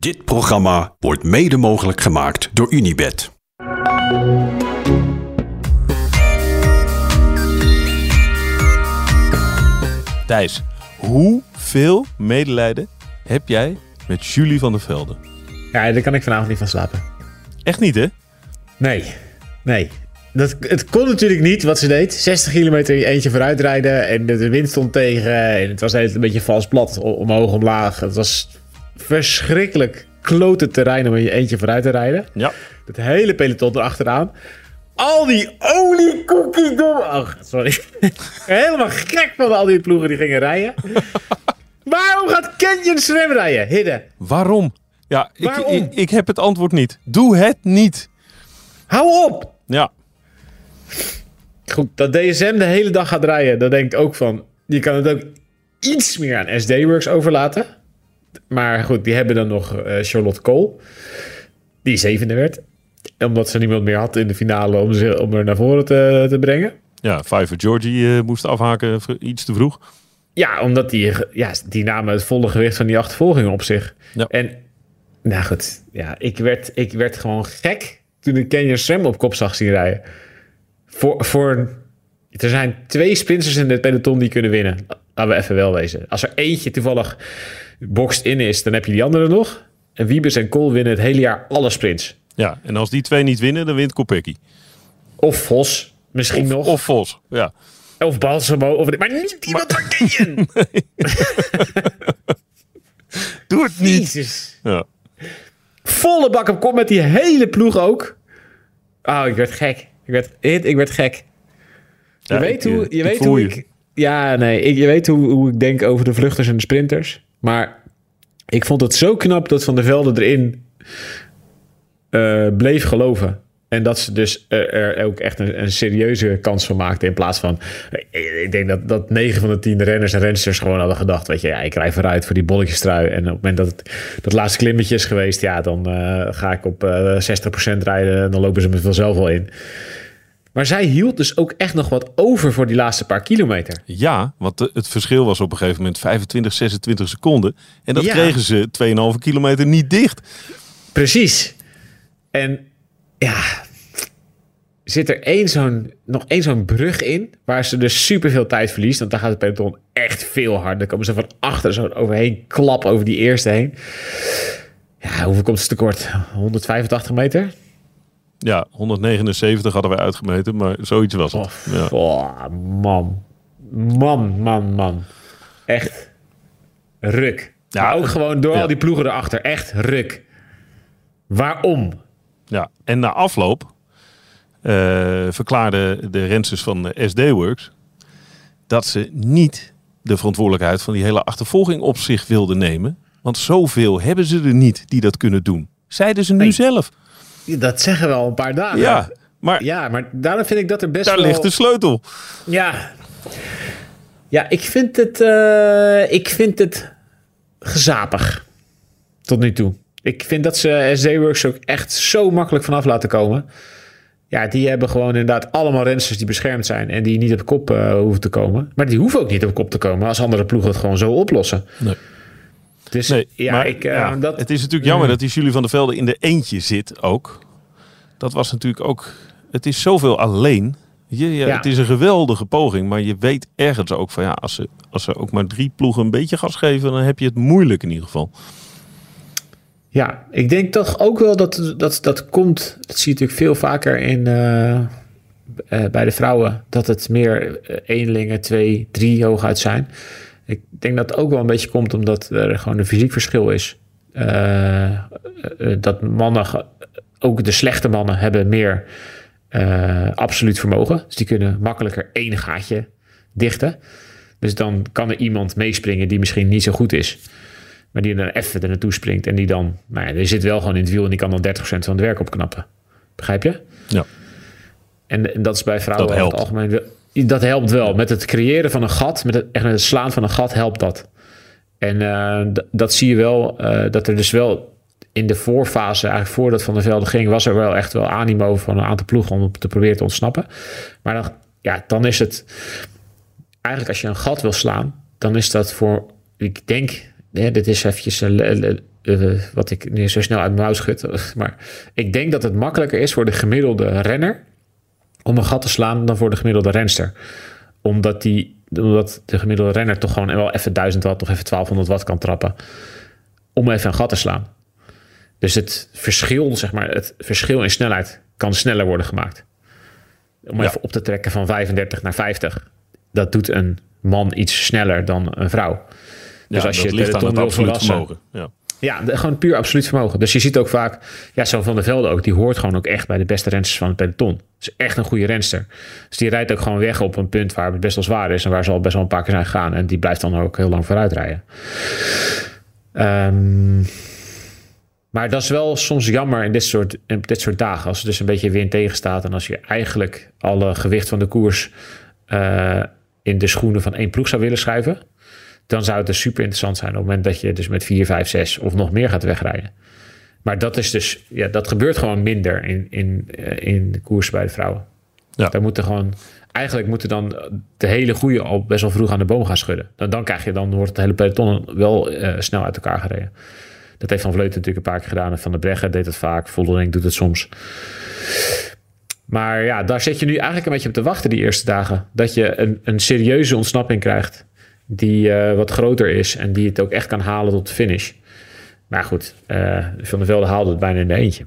Dit programma wordt mede mogelijk gemaakt door Unibed. Thijs, hoeveel medelijden heb jij met Julie van der Velde? Ja, daar kan ik vanavond niet van slapen. Echt niet, hè? Nee, nee. Dat, het kon natuurlijk niet wat ze deed. 60 kilometer eentje vooruit rijden en de, wind stond tegen. En het was een beetje vals plat, omhoog, omlaag. Het was verschrikkelijk klote terrein om in je eentje vooruit te rijden. Ja. Het hele peloton erachteraan. Al die oliekoekie dom. Ach, sorry. Helemaal gek van al die ploegen die gingen rijden. Waarom gaat Canyon Sram rijden? Hidden. Waarom? Ja, ik, Waarom? Ik, ik heb het antwoord niet. Doe het niet. Hou op! Ja, Goed, dat DSM de hele dag gaat rijden, dan denk ik ook van... Je kan het ook iets meer aan SD-Works overlaten. Maar goed, die hebben dan nog eh, Charlotte Cole. Die zevende werd. Omdat ze niemand meer had in de finale om, ze, om er naar voren te, te brengen. ja Fiver Georgie eh, moest afhaken iets te vroeg. Ja, omdat die, ja, die namen het volle gewicht van die achtervolgingen op zich. Ja. En, nou goed, ja, ik werd, ik werd gewoon gek toen ik Kenyon Sam op kop zag zien rijden. Voor, voor, er zijn twee sprinters in het peloton die kunnen winnen. Laten we even wel wezen. Als er eentje toevallig boxed in is, dan heb je die andere nog. En Wiebes en Kool winnen het hele jaar alle sprints. Ja, en als die twee niet winnen, dan wint Kopecky. Of Vos, misschien nog. Of Vos, ja. Of Balsamo. Of, maar niet iemand van Kenyon. Doe het niet. Jezus. Ja. volle bak op kop met die hele ploeg ook. Oh, ik werd gek. Ik werd, ik werd gek. Je Ja, weet ik, hoe, eh, je ik weet hoe je. ik... Ja, nee. Ik, je weet hoe, hoe ik denk over de vluchters en de sprinters. Maar ik vond het zo knap dat Van der Velde erin eh, bleef geloven. En dat ze dus er, er ook echt een, een serieuze kans van maakten. In plaats van... Ik denk dat, dat 9 van de 10 renners en rensters gewoon hadden gedacht... Weet je, ja, ik rij vooruit voor die bolletjestrui. En op het moment dat het dat laatste klimmetje is geweest... Ja, dan eh, ga ik op eh 60% rijden. En dan lopen ze me vanzelf wel in. Maar zij hield dus ook echt nog wat over voor die laatste paar kilometer. Ja, want het verschil was op een gegeven moment 25, 26 seconden. En dat Ja. kregen ze 2,5 kilometer niet dicht. Precies. En ja, zit er één zo'n, nog één zo'n brug in... waar ze dus superveel tijd verliest. Want dan gaat het peloton echt veel harder. Dan komen ze van achter zo overheen klap over die eerste heen. Ja, hoeveel komt ze tekort? 185 meter? Ja, 179 hadden wij uitgemeten, maar zoiets was het. Oh, Ja. oh, man. Man, man, man. Echt ruk. Ja, ook gewoon door ja. al die ploegen erachter. Echt ruk. Waarom? Ja, en na afloop eh verklaarden de rensters van SD Works dat ze niet de verantwoordelijkheid van die hele achtervolging op zich wilden nemen. Want zoveel hebben ze er niet die dat kunnen doen. Zeiden ze nu Nee. zelf. Dat zeggen we al een paar dagen. Ja, maar Ja, maar daarom vind ik dat er best daar wel... ligt de sleutel. Ja. Ja, ik vind het... eh, ik vind het gezapig. Tot nu toe. Ik vind dat ze SD-Works ook echt zo makkelijk vanaf laten komen. Ja, die hebben gewoon inderdaad allemaal rensters die beschermd zijn... en die niet op kop eh, hoeven te komen. Maar die hoeven ook niet op kop te komen... als andere ploegen het gewoon zo oplossen. Nee. Dus Nee, ja, maar ik, eh, ja, dat, het is natuurlijk jammer dat die Julie van der Velde in de eentje zit ook. Dat was natuurlijk ook... Het is zoveel alleen. Je, ja, Ja. Het is een geweldige poging, maar je weet ergens ook van ja, als ze, als ze ook maar drie ploegen een beetje gas geven, dan heb je het moeilijk in ieder geval. Ja, ik denk toch ook wel dat dat, dat komt. Dat zie je natuurlijk veel vaker in, eh, eh, bij de vrouwen. Dat het meer eh, eenlingen, twee, drie hooguit zijn. Ik denk dat het ook wel een beetje komt omdat er gewoon een fysiek verschil is. Eh, eh, eh, dat mannen, ook de slechte mannen, hebben meer eh, absoluut vermogen. Dus die kunnen makkelijker één gaatje dichten. Dus dan kan er iemand meespringen die misschien niet zo goed is. Maar die er dan even er naartoe springt. En die dan, nou ja, die zit wel gewoon in het wiel. En die kan dan 30% van het werk opknappen. Begrijp je? Ja. En, en dat is bij vrouwen over het algemeen. Dat helpt wel. Met het creëren van een gat, met het, echt met het slaan van een gat, helpt dat. En eh, dat zie je wel, eh, dat er dus wel in de voorfase, eigenlijk voordat Van der Velde ging, was er wel echt wel animo van een aantal ploegen om te proberen te ontsnappen. Maar dan, ja, dan is het eigenlijk als je een gat wil slaan, dan is dat voor, ik denk, dit is eventjes eh, wat ik nu zo snel uit mijn mouw schud. Maar ik denk dat het makkelijker is voor de gemiddelde renner om een gat te slaan dan voor de gemiddelde renster. Omdat, die, omdat de gemiddelde renner toch gewoon wel even 1000 watt of even 1200 watt kan trappen. Om even een gat te slaan. Dus het verschil, zeg maar, het verschil in snelheid kan sneller worden gemaakt. Om Ja. even op te trekken van 35 naar 50. Dat doet een man iets sneller dan een vrouw. Dus Ja, als je het ligt aan het wil verrassen-. Ja. Ja, de- gewoon puur absoluut vermogen. Dus je ziet ook vaak, ja, zo van der Velde ook, die hoort gewoon ook echt bij de beste rensters van het peloton. is echt een goede renster. Dus die rijdt ook gewoon weg op een punt waar het best wel zwaar is en waar ze al best wel een paar keer zijn gegaan. En die blijft dan ook heel lang vooruit rijden. Ehm, maar dat is wel soms jammer in dit soort, in dit soort dagen. Als er dus een beetje wind tegenstaat en als je eigenlijk alle gewicht van de koers eh, in de schoenen van één ploeg zou willen schuiven dan zou het dus super interessant zijn op het moment dat je dus met 4, 5, 6 of nog meer gaat wegrijden. Maar dat is dus, ja, dat gebeurt gewoon minder in, in, eh, in de koers bij de vrouwen. Ja. Daar moeten gewoon, eigenlijk moeten dan de hele goede al best wel vroeg aan de boom gaan schudden. Dan, dan krijg je, dan wordt het hele peloton wel eh, snel uit elkaar gereden. Dat heeft Van Vleuten natuurlijk een paar keer gedaan. En Van der Breggen deed het vaak. Voldering doet het soms. Maar ja, daar zit je nu eigenlijk een beetje op te wachten die eerste dagen. Dat je een, een serieuze ontsnapping krijgt die eh, wat groter is en die het ook echt kan halen tot de finish. Maar goed, eh, Van Velde haalde het bijna in de eentje.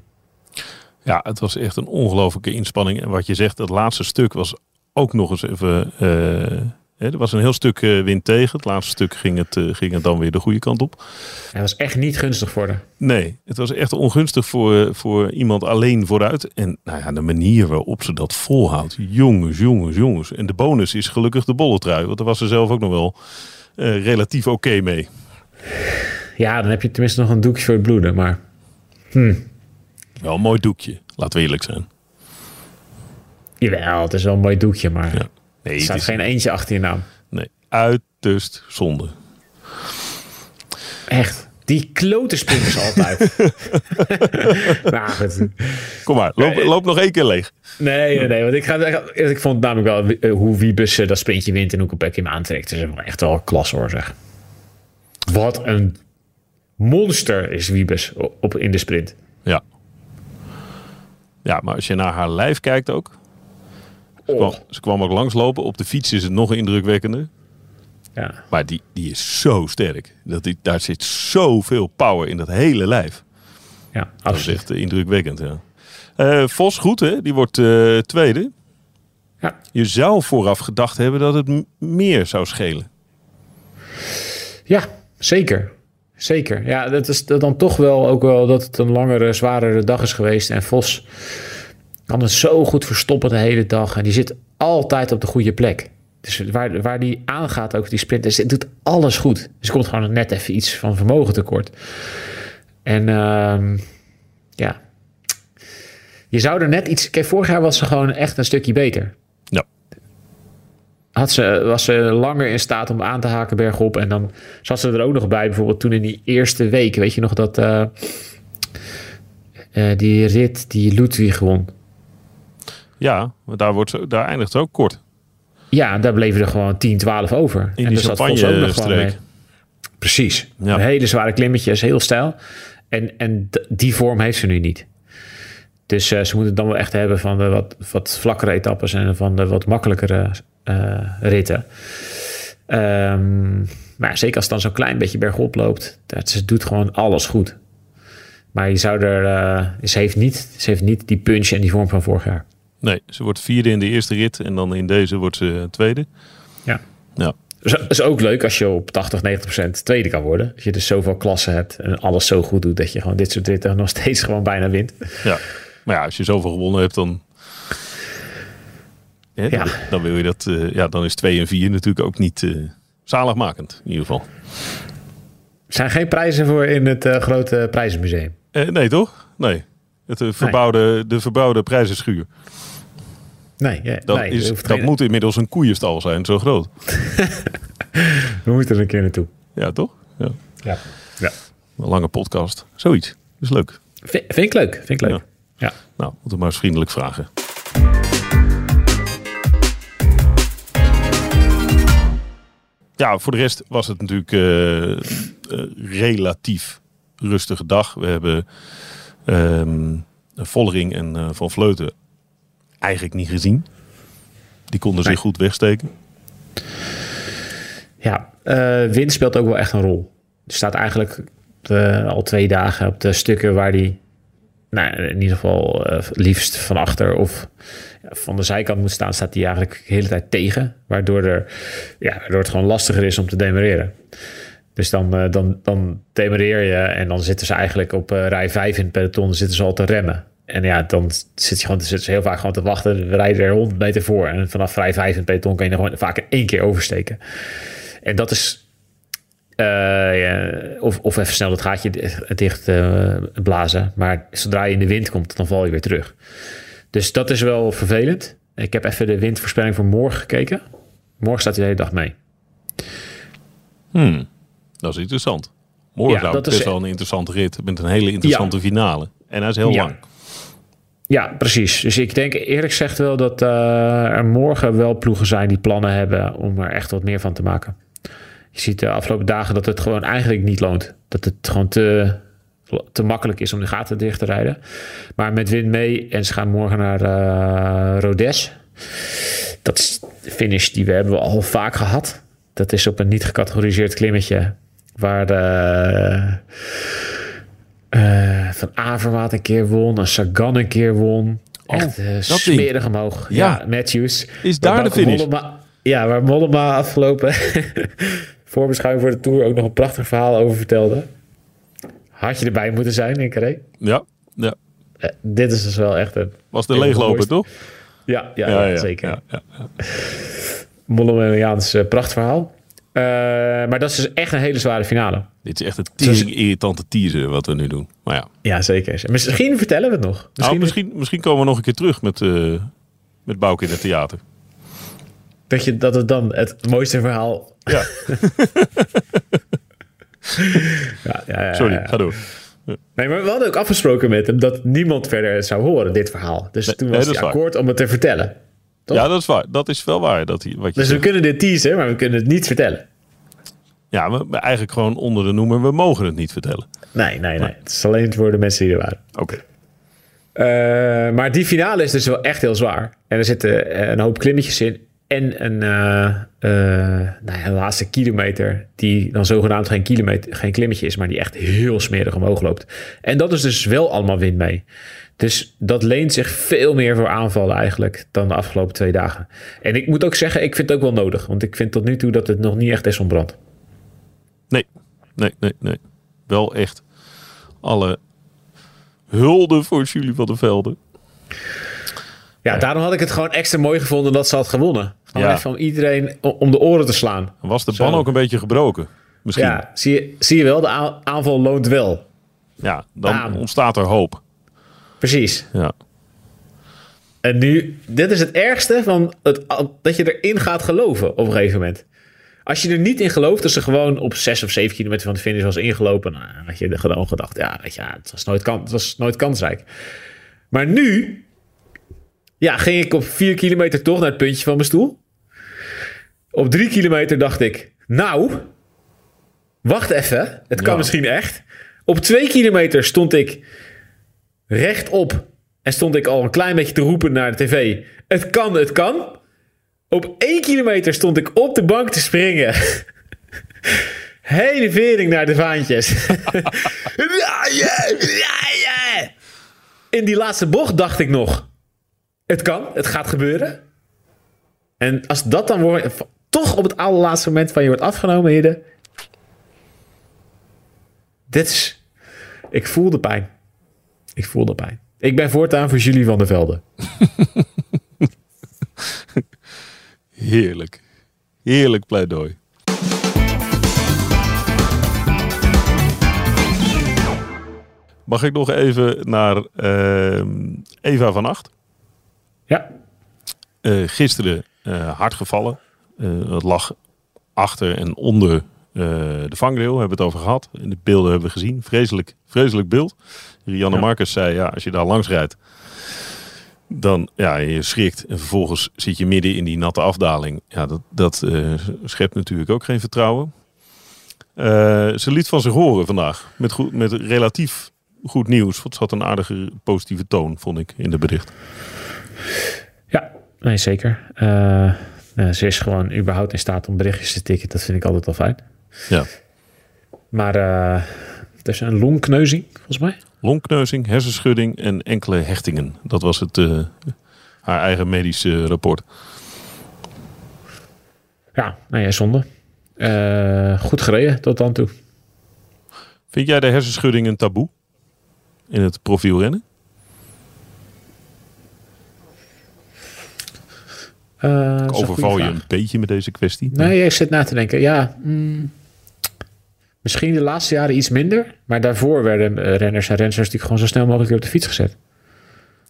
Ja, het was echt een ongelofelijke inspanning. En wat je zegt, dat laatste stuk was ook nog eens even... eh, er was een heel stuk eh, wind tegen. Het laatste stuk ging het, eh, ging het dan weer de goede kant op. Hij was echt niet gunstig voor haar. Nee, het was echt ongunstig voor, voor iemand alleen vooruit. En nou ja, de manier waarop ze dat volhoudt. Jongens, jongens, jongens. En de bonus is gelukkig de bolletrui. Want daar was ze zelf ook nog wel eh, relatief oké mee. Ja, dan heb je tenminste nog een doekje voor het bloeden. Maar Wel een mooi doekje, laten we eerlijk zijn. jawel, het is wel een mooi doekje. Maar Ja. Nee, er staat geen eentje achter je naam. nee, uiterst zonde. Echt. Die klote sprinters altijd. nou, goed. Kom maar, loop, nog één keer leeg. Nee, nee, nee. Want ik, ga, ik vond namelijk wel eh, hoe Wiebes eh, dat sprintje wint en hoe Kopeck hem aantrekt. Dat is echt wel klasse hoor, zeg. Wat een monster is Wiebes op, in de sprint. Ja. Ja, maar als je naar haar lijf kijkt ook. Ze kwam, ze kwam ook langslopen. Op de fiets is het nog indrukwekkender. Ja. Maar die, die is zo sterk. Dat die, daar zit zoveel power in dat hele lijf. Ja, Dat is absoluut. echt eh, indrukwekkend, ja. Eh, Vos, goed hè? Die wordt eh, tweede. Ja. Je zou vooraf gedacht hebben dat het meer zou schelen. ja, zeker. Zeker. Ja, dat is dan toch wel ook wel dat het een langere, zwaardere dag is geweest. En Vos kan het zo goed verstoppen de hele dag. En die zit altijd op de goede plek. Dus waar, waar die aangaat, ook die sprint, dus het doet alles goed. Dus er komt gewoon net even iets van vermogen tekort. En ehm, ja, je zou er net iets... Kijk, vorig jaar was ze gewoon echt een stukje beter. Ja. Had ze, was ze langer in staat om aan te haken bergop. En dan zat ze er ook nog bij, bijvoorbeeld toen in die eerste week. Weet je nog dat eh, eh, die rit die Ludwig won? Ja, maar daar, wordt daar eindigt ze ook kort. Ja, daar bleven er gewoon 10, 12 over. In en die ook mee. Precies. Ja. Een hele zware klimmetjes, heel stijl. En, en die vorm heeft ze nu niet. Dus eh, ze moeten het dan wel echt hebben van de wat, wat vlakkere etappes en van de wat makkelijkere eh, ritten. Ehm, maar zeker als het dan zo'n klein beetje bergop loopt, dat, ze doet gewoon alles goed. Maar je zou er, eh, ze, heeft niet, ze heeft niet die punch en die vorm van vorig jaar. Nee, ze wordt vierde in de eerste rit. En dan in deze wordt ze tweede. Ja. Ja. Dus is ook leuk als je op 80, 90 procent tweede kan worden. Als je dus zoveel klassen hebt en alles zo goed doet... dat je gewoon dit soort ritten nog steeds gewoon bijna wint. ja. Maar ja, als je zoveel gewonnen hebt, dan... Hè, Ja. dan, dan wil je dat... eh, ja, dan is 2 en 4 natuurlijk ook niet eh, zaligmakend. In ieder geval. Er zijn geen prijzen voor in het eh, grote prijzenmuseum. Eh, nee, toch? Nee. Het eh, verbouwde, De verbouwde prijzenschuur. Nee, ja, Dat, nee, is, hoeft dat geen- moet inmiddels een koeienstal zijn, zo groot. we moeten er een keer naartoe. Ja, toch? Ja. Ja. ja. Een lange podcast. Zoiets. is leuk. Vind, vind ik leuk. Vind ik leuk. Ja. Nou, moeten we maar eens vriendelijk vragen. Ja, voor de rest was het natuurlijk eh, relatief rustige dag. We hebben ehm Vollering en eh, Van Vleuten eigenlijk niet gezien. Die konden Nee. zich goed wegsteken. Ja, eh, wind speelt ook wel echt een rol. Er staat eigenlijk eh, al twee dagen op de stukken waar die, nou, in ieder geval eh, liefst van achter of ja, van de zijkant moet staan, staat hij eigenlijk de hele tijd tegen. Waardoor, er, ja, waardoor het gewoon lastiger is om te demereren. Dus dan, eh, dan, dan demereer je en dan zitten ze eigenlijk op rij 5 in het peloton, zitten ze al te remmen. En ja, dan zit je gewoon, zitten ze heel vaak gewoon te wachten. We rijden er 100 meter voor. En vanaf rij 5 in het peloton kan je er gewoon vaak in één keer oversteken. En dat is. eh, ja, of, of even snel het gaatje dicht, dicht eh, blazen. Maar zodra je in de wind komt, dan val je weer terug. Dus dat is wel vervelend. Ik heb even de windvoorspelling voor morgen gekeken. Morgen staat hij de hele dag mee. Hmm, dat is interessant. Morgen Ja, zou dat het is- best wel een interessante rit met een hele interessante finale. En hij is heel Ja. lang. Ja, precies. Dus ik denk eerlijk gezegd wel dat eh, er morgen wel ploegen zijn die plannen hebben om er echt wat meer van te maken. Je ziet de afgelopen dagen dat het gewoon eigenlijk niet loont. Dat het gewoon te, te makkelijk is om de gaten dicht te rijden. Maar met wind mee en ze gaan morgen naar eh Rodes. Dat is de finish die we hebben al vaak gehad. Dat is op een niet gecategoriseerd klimmetje. Waar eh, Van Avermaat een keer won. En Sagan een keer won. Oh, Echt ding. smerig omhoog. Ja. Ja, Matthews. Is daar de finish? Mollema- ja, waar Mollema afgelopen voorbeschouwing voor de Tour ook nog een prachtig verhaal over vertelde. Had je erbij moeten zijn in Carré? Ja, ja. Eh, dit is dus wel echt een... Was de Een leegloper, toch? Ja, ja, ja, zeker. Ja, ja. Mollemaans uh. Eh, maar dat is dus echt een hele zware finale. Dit is echt een tering irritante teaser wat we nu doen. Maar ja, Ja, zeker. Misschien vertellen we het nog. misschien, Misschien, misschien, misschien komen we nog een keer terug met, eh met Bouke in het theater. dat, je, dat het dan het mooiste verhaal... Ja, Ja, ja, ja, sorry, ga door. Nee, maar we hadden ook afgesproken met hem dat niemand verder het zou horen, dit verhaal. Dus Nee, toen was waar. akkoord om het te vertellen. Toch? Ja, dat is waar. Dat is wel waar. Dat wat je Dus we kunnen dit teasen, maar we kunnen het niet vertellen. Ja, we, we eigenlijk gewoon onder de noemer. We mogen het niet vertellen. Nee, nee, nee. Het is alleen voor de mensen die er waren. Oké. Eh, maar die finale is dus wel echt heel zwaar. En er zitten eh, een hoop klimmetjes in. En een, nou ja, de laatste kilometer, die dan zogenaamd geen, kilometer, geen klimmetje is, maar die echt heel smerig omhoog loopt. En dat is dus wel allemaal wind mee. Dus dat leent zich veel meer voor aanvallen eigenlijk dan de afgelopen twee dagen. En ik moet ook zeggen, ik vind het ook wel nodig. Want ik vind tot nu toe dat het nog niet echt is ontbrand. Nee, nee, nee, nee. Wel echt alle hulde voor Julie van der Velde. Ja, daarom had ik het gewoon extra mooi gevonden dat ze had gewonnen. Gewoon Ja. om iedereen om de oren te slaan. Was de ban ook een beetje gebroken? Misschien. Ja, Ja, zie je, zie je wel, de aanval loont wel. dan Bam. ontstaat er hoop. Precies. Ja. En nu, dit is het ergste van het, dat je erin gaat geloven op een gegeven moment. Als je er niet in gelooft, dat ze gewoon op 6 of 7 kilometer van de finish was ingelopen, nou, dan had je er gewoon gedacht, ja, weet je, ja, het, was nooit kan, het was nooit kansrijk. Maar nu, ja, ging ik op 4 kilometer toch naar het puntje van mijn stoel. Op 3 kilometer dacht ik, nou, wacht even, het kan Ja. misschien echt. Op 2 kilometer stond ik rechtop en stond ik al een klein beetje te roepen naar de tv. Het kan, het kan. Op één kilometer stond ik op de bank te springen. Hele vering naar de vaantjes. In die laatste bocht dacht ik nog... Het kan, het gaat gebeuren. En als dat dan wordt, toch op het allerlaatste moment van je wordt afgenomen, Hidde. Dit is... Ik voel de pijn. Ik voel de pijn. Ik ben voortaan voor Julie van der Velde. Heerlijk. Heerlijk pleidooi. Mag ik nog even naar ehm, Eva van Acht? Ja, Eh, gisteren eh, hard gevallen. Eh, het lag achter en onder eh, de vangrail. Hebben we het over gehad. In de beelden hebben we gezien. Vreselijk, vreselijk beeld. Rianne Ja. Marcus zei, ja, als je daar langs rijdt, dan ja, je schrikt. En vervolgens zit je midden in die natte afdaling. Ja, dat, dat eh, schept natuurlijk ook geen vertrouwen. Eh, ze liet van zich horen vandaag. Met, goed, met relatief goed nieuws. Want ze had een aardige positieve toon, vond ik, in de bericht. Ja, nee, zeker. Uh, ze is gewoon überhaupt in staat om berichtjes te tikken. Dat vind ik altijd wel fijn. Ja. Maar uh, het is een longkneuzing, volgens mij. Longkneuzing, hersenschudding en enkele hechtingen. Dat was het, uh, haar eigen medische rapport. Ja, nou ja, zonde. Goed gereden tot dan toe. Vind jij de hersenschudding een taboe in het profielrennen? Uh, overval je een beetje met deze kwestie. Nee, ik zit na te denken. Ja, mm, misschien de laatste jaren iets minder. Maar daarvoor werden renners en renners natuurlijk gewoon zo snel mogelijk op de fiets gezet.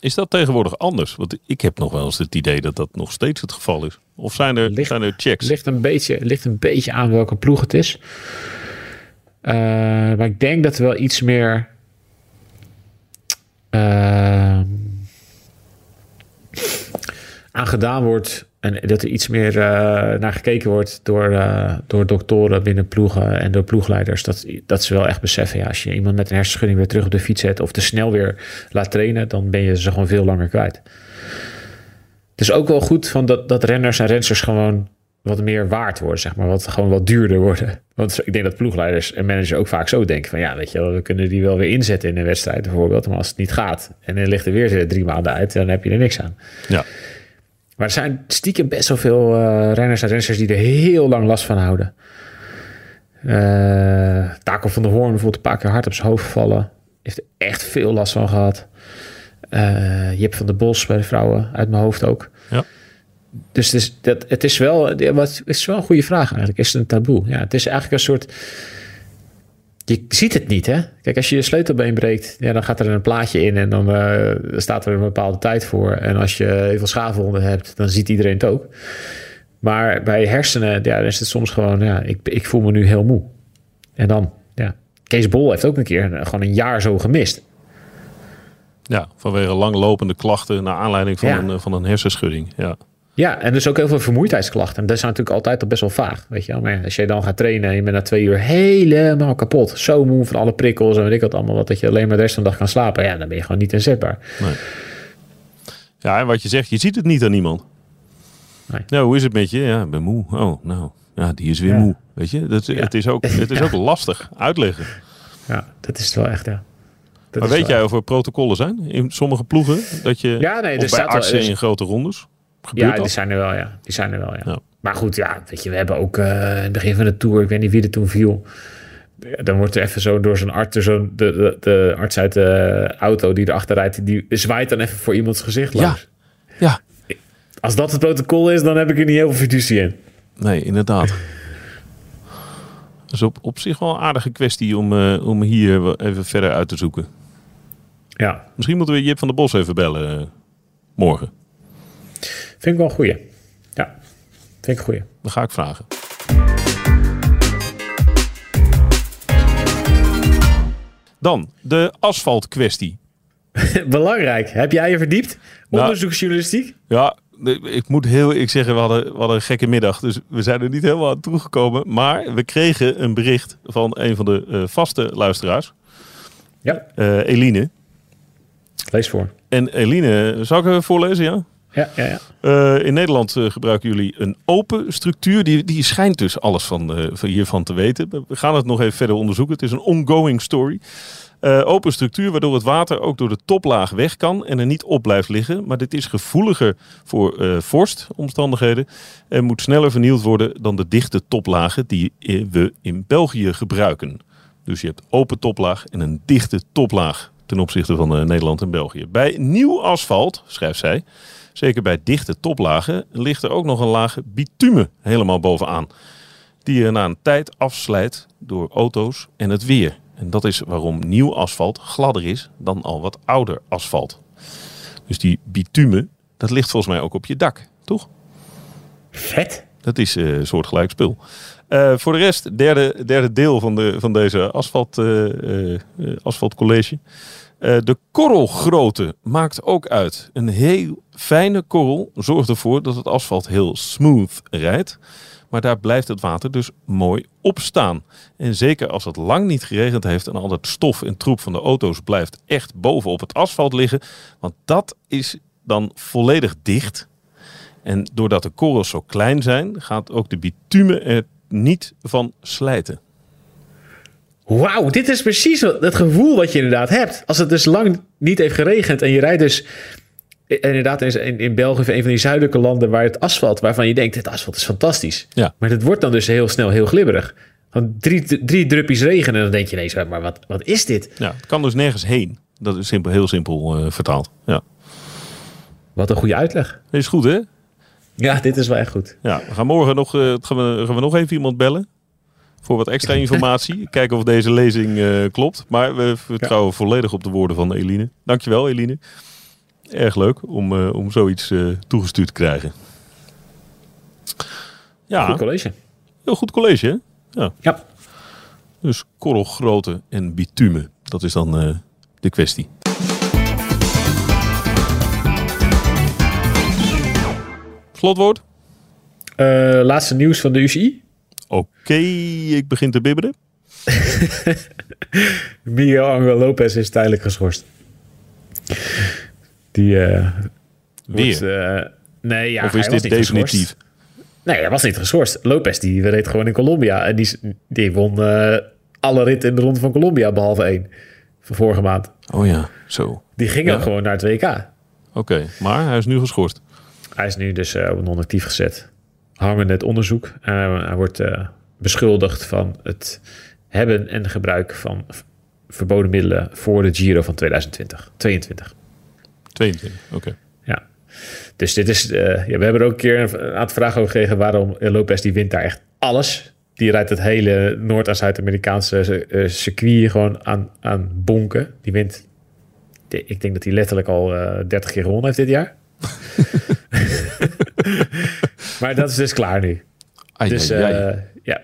Is dat tegenwoordig anders? Want ik heb nog wel eens het idee dat dat nog steeds het geval is. Of zijn er, ligt, zijn er checks? Ligt een, beetje, ligt een beetje aan welke ploeg het is. Uh, maar ik denk dat er wel iets meer. Uh, aan gedaan wordt. En dat er iets meer uh, naar gekeken wordt door, uh, door doktoren binnen ploegen en door ploegleiders. Dat, dat ze wel echt beseffen, ja, als je iemand met een hersenschudding weer terug op de fiets zet of te snel weer laat trainen, dan ben je ze gewoon veel langer kwijt. Het is ook wel goed van dat, dat renners en rensters gewoon wat meer waard worden, zeg maar. Wat gewoon wat duurder worden. Want ik denk dat ploegleiders en managers ook vaak zo denken van... ja, weet je we kunnen die wel weer inzetten in een wedstrijd bijvoorbeeld. Maar als het niet gaat en dan ligt er weer drie maanden uit... dan heb je er niks aan. Ja. Maar er zijn stiekem best wel veel uh, renners en renners die er heel lang last van houden. Uh, Taco van der Hoorn bijvoorbeeld een paar keer hard op zijn hoofd gevallen. Heeft er echt veel last van gehad. Uh, Jip van der Bos bij de vrouwen uit mijn hoofd ook. Ja. Dus het is, dat, het is wel, het is wel een goede vraag eigenlijk. Is het een taboe? Ja, het is eigenlijk een soort je ziet het niet, hè? Kijk, als je je sleutelbeen breekt, ja, dan gaat er een plaatje in en dan uh, staat er een bepaalde tijd voor. En als je heel veel schaafwonden hebt, dan ziet iedereen het ook. Maar bij hersenen, ja, dan is het soms gewoon, ja, ik, ik voel me nu heel moe. En dan, ja. Kees Bol heeft ook een keer gewoon een jaar zo gemist. Ja, vanwege langlopende klachten naar aanleiding van, ja. een, van een hersenschudding. Ja. Ja, en dus ook heel veel vermoeidheidsklachten. Dat is natuurlijk altijd best wel vaag, weet je wel. Maar als je dan gaat trainen en je bent na twee uur helemaal kapot. Zo moe van alle prikkels en weet ik wat allemaal. Wat dat je alleen maar de rest van de dag kan slapen. Ja, dan ben je gewoon niet inzetbaar. Nee. Ja, en wat je zegt, je ziet het niet aan iemand. Nee. Nou, hoe is het met je? Ja, ik ben moe. Oh, nou, ja, die is weer ja. moe. Weet je, dat, ja. het is ook, het is ook lastig uitleggen. Ja, dat is het wel echt, ja. Dat maar weet jij of er protocollen zijn in sommige ploegen? Dat je, ja, nee, of bij artsen wel, in grote rondes? Gebeurt ja, die zijn er wel, ja. Die zijn er wel, ja. ja. Maar goed, ja, weet je, we hebben ook uh, in het begin van de tour, ik weet niet wie er toen viel. Dan wordt er even zo door zo'n arts, zo de, de, de, arts uit de auto die erachter rijdt, die zwaait dan even voor iemands gezicht langs. Ja. ja. Als dat het protocol is, dan heb ik er niet heel veel fiducie in. Nee, inderdaad. Dat is op, op zich wel een aardige kwestie om, uh, om hier even verder uit te zoeken. Ja. Misschien moeten we Jip van der Bos even bellen uh, morgen. Vind ik wel een goeie. Ja, vind ik een goeie. Dan ga ik vragen. Dan de asfaltkwestie. Belangrijk. Heb jij je verdiept? Onderzoeksjournalistiek? Nou, ja, ik moet heel ik zeggen, we hadden, we hadden een gekke middag. Dus we zijn er niet helemaal aan toegekomen. Maar we kregen een bericht van een van de uh, vaste luisteraars. Ja. Uh, Eline. Lees voor. En Eline, zal ik even voorlezen, ja? Ja, ja. Uh, in Nederland uh, gebruiken jullie een open structuur. Die, die schijnt dus alles van, van hiervan te weten. We gaan het nog even verder onderzoeken. Het is een ongoing story. open structuur waardoor het water ook door de toplaag weg kan en er niet op blijft liggen. Maar dit is gevoeliger voor vorstomstandigheden en moet sneller vernield worden dan de dichte toplagen die we in België gebruiken. Dus je hebt open toplaag en een dichte toplaag ten opzichte van Nederland en België. Bij nieuw asfalt, schrijft zij, zeker bij dichte toplagen, ligt er ook nog een laag bitumen helemaal bovenaan. Die er na een tijd afslijt door auto's en het weer. En dat is waarom nieuw asfalt gladder is dan al wat ouder asfalt. Dus die bitumen, dat ligt volgens mij ook op je dak, toch? Vet. Dat is uh, een soortgelijk spul. Uh, voor de rest, derde, derde deel van, de, van deze asfalt, uh, asfaltcollege. Uh, de korrelgrootte maakt ook uit. Een heel fijne korrel zorgt ervoor dat het asfalt heel smooth rijdt. Maar daar blijft het water dus mooi op staan. En zeker als het lang niet geregend heeft en al dat stof en troep van de auto's blijft echt boven op het asfalt liggen. Want dat is dan volledig dicht. En doordat de korrels zo klein zijn, gaat ook de bitumen er niet van slijten. Wauw, dit is precies het gevoel wat je inderdaad hebt. Als het dus lang niet heeft geregend en je rijdt dus i- inderdaad in, in België of een van die zuidelijke landen waar het asfalt, waarvan je denkt, het asfalt is fantastisch. Ja. Maar het wordt dan dus heel snel heel glibberig. Van drie, drie druppjes regen en dan denk je ineens, maar wat, wat is dit? Ja, het kan dus nergens heen. Dat is simpel, heel simpel eh, vertaald. Ja. Wat een goede uitleg. Is goed hè? Ja, dit is wel echt goed. Ja, we gaan morgen nog, eh, gaan we, gaan we nog even iemand bellen. Voor wat extra informatie. Kijken of deze lezing eh, klopt. Maar we vertrouwen volledig op de woorden van Eline. Dankjewel Eline. Erg leuk om, eh, om zoiets eh, toegestuurd te krijgen. Ja, Goed college. heel goed college hè? Ja. Ja. Dus korrelgrootte en bitumen. Dat is dan de kwestie. Slotwoord? Laatste nieuws van de UCI. Oké, ik begin te bibberen. Miguel Angel Lopez is tijdelijk geschorst. Die eh Weer? wordt, eh, nee, ja, of hij is was dit definitief? Nee, hij was niet geschorst. Lopez die reed gewoon in Colombia. En die, die won eh, alle ritten in de ronde van Colombia, behalve één. Van vorige maand. Oh ja, zo. Die ging Ja. ook gewoon naar het WK. Oké, maar hij is nu geschorst. Hij is nu dus op non-actief gezet. Hangen het onderzoek. Eh, hij wordt eh, beschuldigd van het hebben en gebruik van verboden middelen voor de Giro van 2020. 22. 22, oké. Ja. Dus dit is. eh, ja, we hebben er ook een keer een aantal vragen over gekregen waarom Lopez die wint daar echt alles. Die rijdt het hele Noord- en Zuid-Amerikaanse circuit gewoon aan, aan bonken. Die wint. Ik denk dat hij letterlijk al eh 30 keer gewonnen heeft dit jaar. maar dat is dus klaar nu. Ai, Dus ai, ai. eh, ja,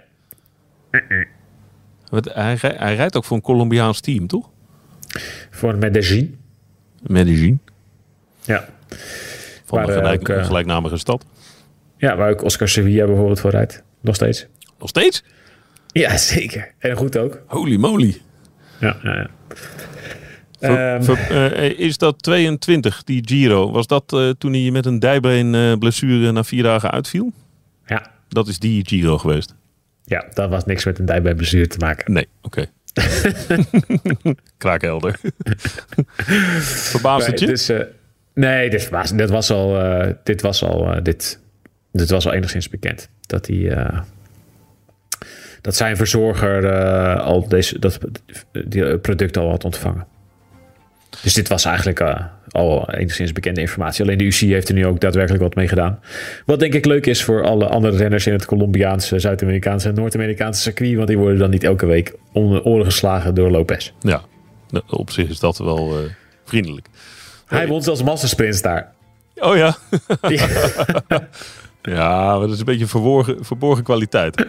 Want hij, hij rijdt ook voor een Colombiaans team, toch? voor Medellin. Medellin. Ja. Van Waar, een eh, gelijk, ook, eh, gelijknamige stad. ja, waar ook Oscar Sevilla bijvoorbeeld voor rijdt. Nog steeds. Nog steeds? Ja, zeker. En goed ook. Holy moly. Ja, ja, ja. Ver- Ehm, ver- eh, is dat 22, die Giro? Was dat eh, toen hij met een dijbeen eh, blessure na vier dagen uitviel? ja. Dat is die Giro geweest? Ja, dat was niks met een dij bij blessure te maken. Nee, oké. Kraakhelder. Verbaast het je? Nee, dus, eh, nee, dit was, dit was al, eh, dit was al, eh, dit, dit was al enigszins bekend. Dat hij, eh, dat zijn verzorger eh, al deze, dat, die product al had ontvangen. Dus dit was eigenlijk eh, al enigszins bekende informatie. Alleen de UCI heeft er nu ook daadwerkelijk wat mee gedaan. Wat denk ik leuk is voor alle andere renners in het Colombiaanse, Zuid-Amerikaanse en Noord-Amerikaanse circuit. Want die worden dan niet elke week om de oren geslagen door Lopez. Ja, op zich is dat wel eh, vriendelijk. Hij won zelfs massasprints daar. Oh ja. Ja. Ja, maar dat is een beetje verborgen, verborgen kwaliteit.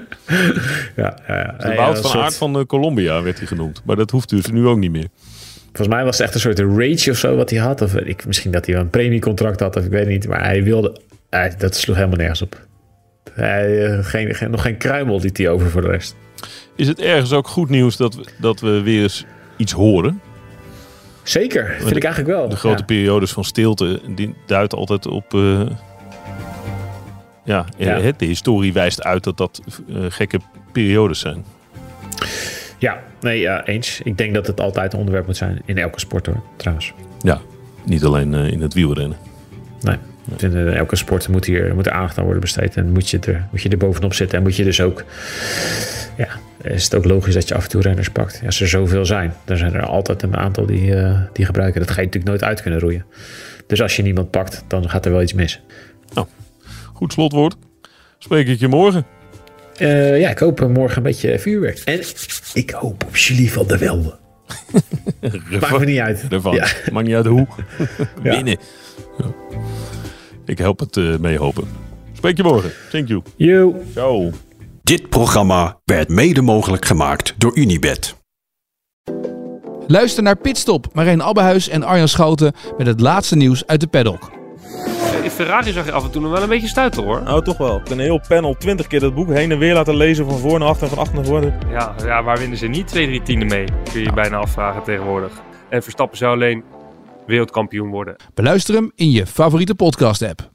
Ja, ja, ja. De Wout van soort- Aert van eh, Colombia werd hij genoemd. Maar dat hoeft dus nu ook niet meer. Volgens mij was het echt een soort rage of zo wat hij had. Of ik, misschien dat hij wel een premiecontract had, of ik weet niet. Maar hij wilde... hij- dat sloeg helemaal nergens op. Hij, eh, geen, geen, nog geen kruimel liet hij over voor de rest. Is het ergens ook goed nieuws dat we, dat we weer eens iets horen? Zeker, vind ik eigenlijk wel. De grote Ja. periodes van stilte, die duidt altijd op... eh, ja, Ja. het- de historie wijst uit dat dat eh, gekke periodes zijn. Ja, nee, ja, eens. Ik denk dat het altijd een onderwerp moet zijn. In elke sport hoor, trouwens. Ja, niet alleen eh, in het wielrennen. Nee. In eh, elke sport moet hier moet er aandacht aan worden besteed. En moet je, er, moet je er bovenop zitten. En moet je dus ook... Ja, is het ook logisch dat je af en toe renners pakt. Ja, als er zoveel zijn, dan zijn er altijd een aantal die, eh, die gebruiken. Dat ga je natuurlijk nooit uit kunnen roeien. Dus als je niemand pakt, dan gaat er wel iets mis. Goed slotwoord. Spreek ik je morgen. Eh, ja, ik hoop morgen een beetje vuurwerk. En ik hoop op Julie van der Velde. Maakt me niet uit. Ervan. Ja. Maakt niet uit hoe. Ja. Winnen. Ja. Ik help het eh mee hopen. Spreek je morgen. Thank you. Yo. Ciao. Dit programma werd mede mogelijk gemaakt door Unibed. Luister naar Pitstop, Marijn Abbehuis en Arjan Schouten met het laatste nieuws uit de paddock. Die Ferrari zag je af en toe nog wel een beetje stuiten hoor. Nou, toch wel. Een heel panel 20 keer dat boek heen en weer laten lezen van voor naar achter en van achter naar voren. Ja, ja waar winnen ze niet twee, drie tienden mee? Kun je je bijna afvragen tegenwoordig. En Verstappen zou alleen wereldkampioen worden. Beluister hem in je favoriete podcast app.